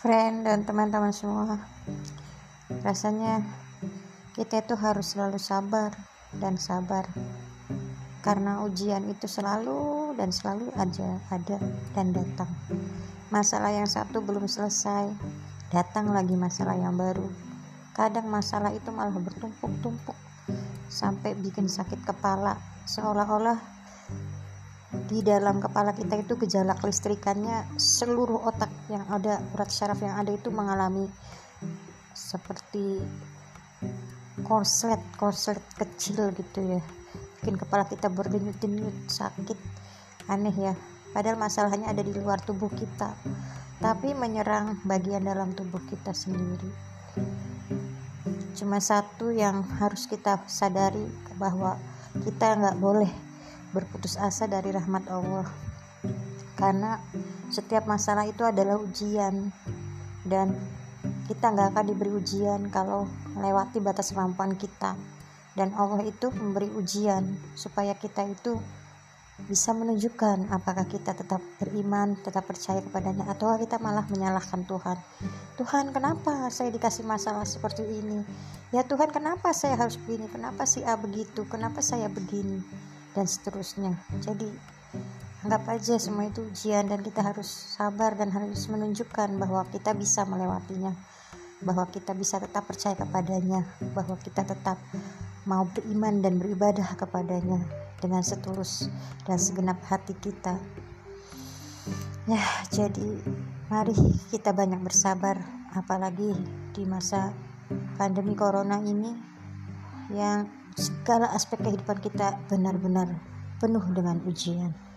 friend dan teman-teman semua. Rasanya kita itu harus selalu sabar dan sabar. Karena ujian itu selalu dan selalu aja ada dan datang. Masalah yang satu belum selesai datang lagi masalah yang baru. Kadang masalah itu malah bertumpuk-tumpuk sampai bikin sakit kepala seolah-olah di dalam kepala kita itu gejala kelistrikannya seluruh otak yang ada urat syaraf yang ada itu mengalami seperti korslet korslet kecil gitu ya. Bikin kepala kita berdenyut-denyut sakit aneh ya. Padahal masalahnya ada di luar tubuh kita tapi menyerang bagian dalam tubuh kita sendiri. Cuma satu yang harus kita sadari bahwa kita nggak boleh berputus asa dari rahmat Allah karena setiap masalah itu adalah ujian dan kita nggak akan diberi ujian kalau melewati batas kemampuan kita dan Allah itu memberi ujian supaya kita itu bisa menunjukkan apakah kita tetap beriman, tetap percaya kepadanya atau kita malah menyalahkan Tuhan. Tuhan, kenapa saya dikasih masalah seperti ini? Ya Tuhan, kenapa saya harus begini? Kenapa si A begitu? Kenapa saya begini? Dan seterusnya. Jadi anggap aja semua itu ujian dan kita harus sabar dan harus menunjukkan bahwa kita bisa melewatinya bahwa kita bisa tetap percaya kepadanya bahwa kita tetap mau beriman dan beribadah kepadanya dengan setulus dan segenap hati kita. Ya jadi mari kita banyak bersabar apalagi di masa pandemi corona ini yang segala aspek kehidupan kita benar-benar penuh dengan ujian.